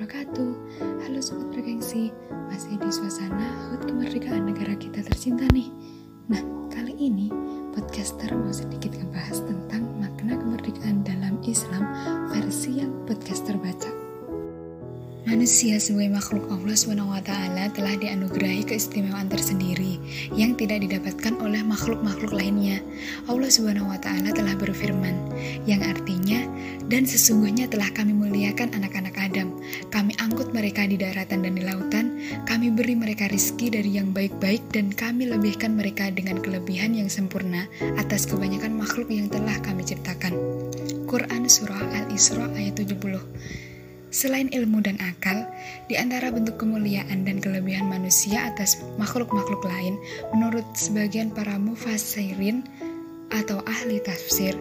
wabarakatuh. Halo Sobat Bergengsi Masih di suasana HUT kemerdekaan negara kita tercinta nih. Nah, kali ini podcaster mau sedikit ngebahas tentang makna kemerdekaan dalam Islam versi yang podcaster baca Manusia sebagai makhluk Allah SWT telah dianugerahi keistimewaan tersendiri yang tidak didapatkan oleh makhluk-makhluk lainnya. Allah SWT telah berfirman, yang artinya, dan sesungguhnya telah kami muliakan anak-anak Adam. Kami angkut mereka di daratan dan di lautan, kami beri mereka rizki dari yang baik-baik, dan kami lebihkan mereka dengan kelebihan yang sempurna atas kebanyakan makhluk yang telah kami ciptakan. Quran Surah Al-Isra ayat 70 Selain ilmu dan akal, di antara bentuk kemuliaan dan kelebihan manusia atas makhluk-makhluk lain, menurut sebagian para mufassirin atau ahli tafsir,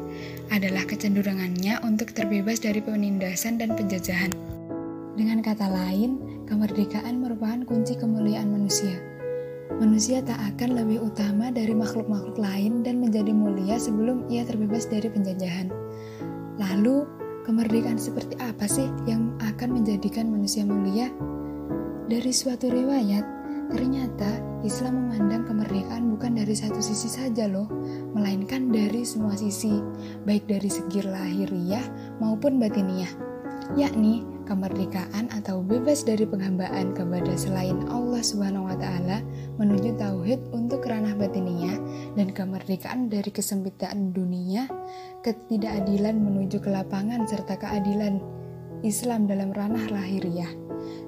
adalah kecenderungannya untuk terbebas dari penindasan dan penjajahan. Dengan kata lain, kemerdekaan merupakan kunci kemuliaan manusia. Manusia tak akan lebih utama dari makhluk-makhluk lain dan menjadi mulia sebelum ia terbebas dari penjajahan. Lalu, Kemerdekaan seperti apa sih yang akan menjadikan manusia mulia? Dari suatu riwayat, ternyata Islam memandang kemerdekaan bukan dari satu sisi saja loh, melainkan dari semua sisi, baik dari segi lahiriah maupun batiniah, yakni kemerdekaan atau bebas dari penghambaan kepada selain Allah Subhanahu wa taala menuju tauhid untuk ranah batiniah dan kemerdekaan dari kesempitan dunia, ketidakadilan menuju ke lapangan serta keadilan Islam dalam ranah lahiriah.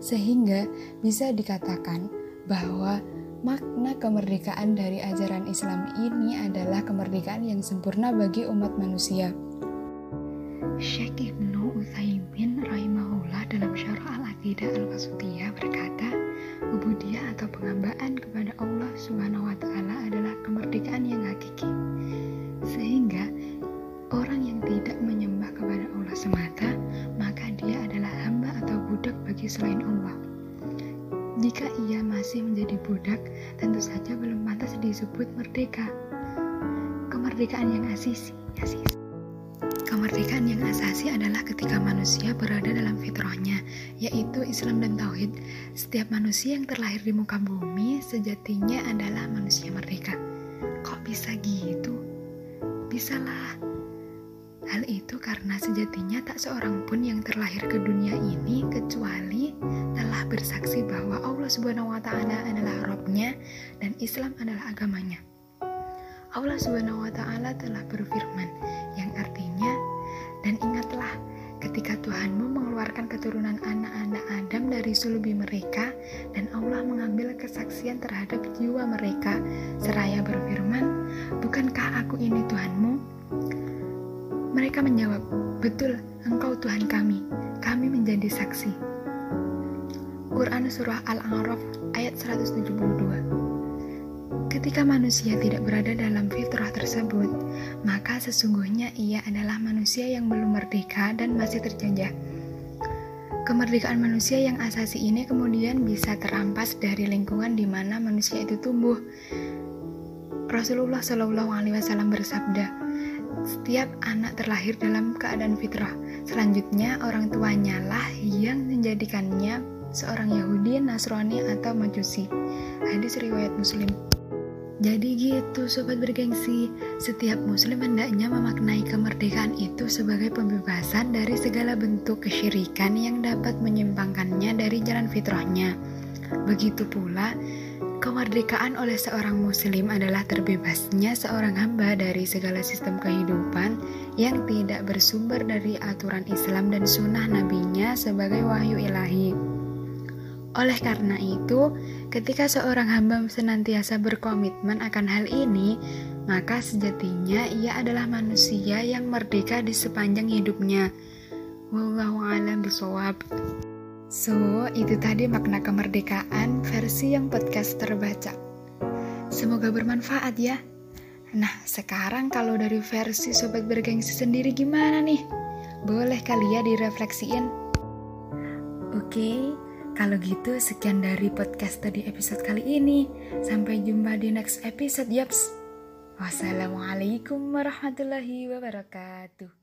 Sehingga bisa dikatakan bahwa makna kemerdekaan dari ajaran Islam ini adalah kemerdekaan yang sempurna bagi umat manusia. Syekh Ibnu Utsaimin rahimahullah dalam Syarah Al-Aqidah atau penghambaan kepada Allah Subhanahu wa taala adalah kemerdekaan yang hakiki. Sehingga orang yang tidak menyembah kepada Allah semata, maka dia adalah hamba atau budak bagi selain Allah. Jika ia masih menjadi budak, tentu saja belum pantas disebut merdeka. Kemerdekaan yang asisi, asisi. Kemerdekaan yang asasi adalah ketika manusia berada dalam fitrahnya, yaitu Islam dan Tauhid. Setiap manusia yang terlahir di muka bumi sejatinya adalah manusia merdeka. Kok bisa gitu? Bisalah. Hal itu karena sejatinya tak seorang pun yang terlahir ke dunia ini kecuali telah bersaksi bahwa Allah Subhanahu wa taala adalah Robnya dan Islam adalah agamanya. Allah Subhanahu wa taala telah berfirman yang artinya keturunan anak-anak Adam dari sulubi mereka dan Allah mengambil kesaksian terhadap jiwa mereka. Seraya berfirman bukankah aku ini Tuhanmu? Mereka menjawab betul engkau Tuhan kami. Kami menjadi saksi. Quran Surah Al-A'raf ayat 172 Ketika manusia tidak berada dalam fitrah tersebut, maka sesungguhnya ia adalah manusia yang belum merdeka dan masih terjajah. Kemerdekaan manusia yang asasi ini kemudian bisa terampas dari lingkungan di mana manusia itu tumbuh. Rasulullah Shallallahu Alaihi Wasallam bersabda, setiap anak terlahir dalam keadaan fitrah. Selanjutnya orang tuanya lah yang menjadikannya seorang Yahudi, Nasrani atau Majusi. Hadis riwayat Muslim. Jadi gitu sobat bergengsi, setiap muslim hendaknya memaknai kemerdekaan itu sebagai pembebasan dari segala bentuk kesyirikan yang dapat menyimpangkannya dari jalan fitrahnya. Begitu pula, kemerdekaan oleh seorang muslim adalah terbebasnya seorang hamba dari segala sistem kehidupan yang tidak bersumber dari aturan Islam dan sunnah nabinya sebagai wahyu ilahi. Oleh karena itu, ketika seorang hamba senantiasa berkomitmen akan hal ini, maka sejatinya ia adalah manusia yang merdeka di sepanjang hidupnya. Wallahu a'lam bishawab. So, itu tadi makna kemerdekaan versi yang podcast terbaca. Semoga bermanfaat ya. Nah, sekarang kalau dari versi sobat bergengsi sendiri gimana nih? Boleh kali ya direfleksiin? Oke, okay, kalau gitu, sekian dari podcast tadi episode kali ini. Sampai jumpa di next episode, yaps. Wassalamualaikum warahmatullahi wabarakatuh.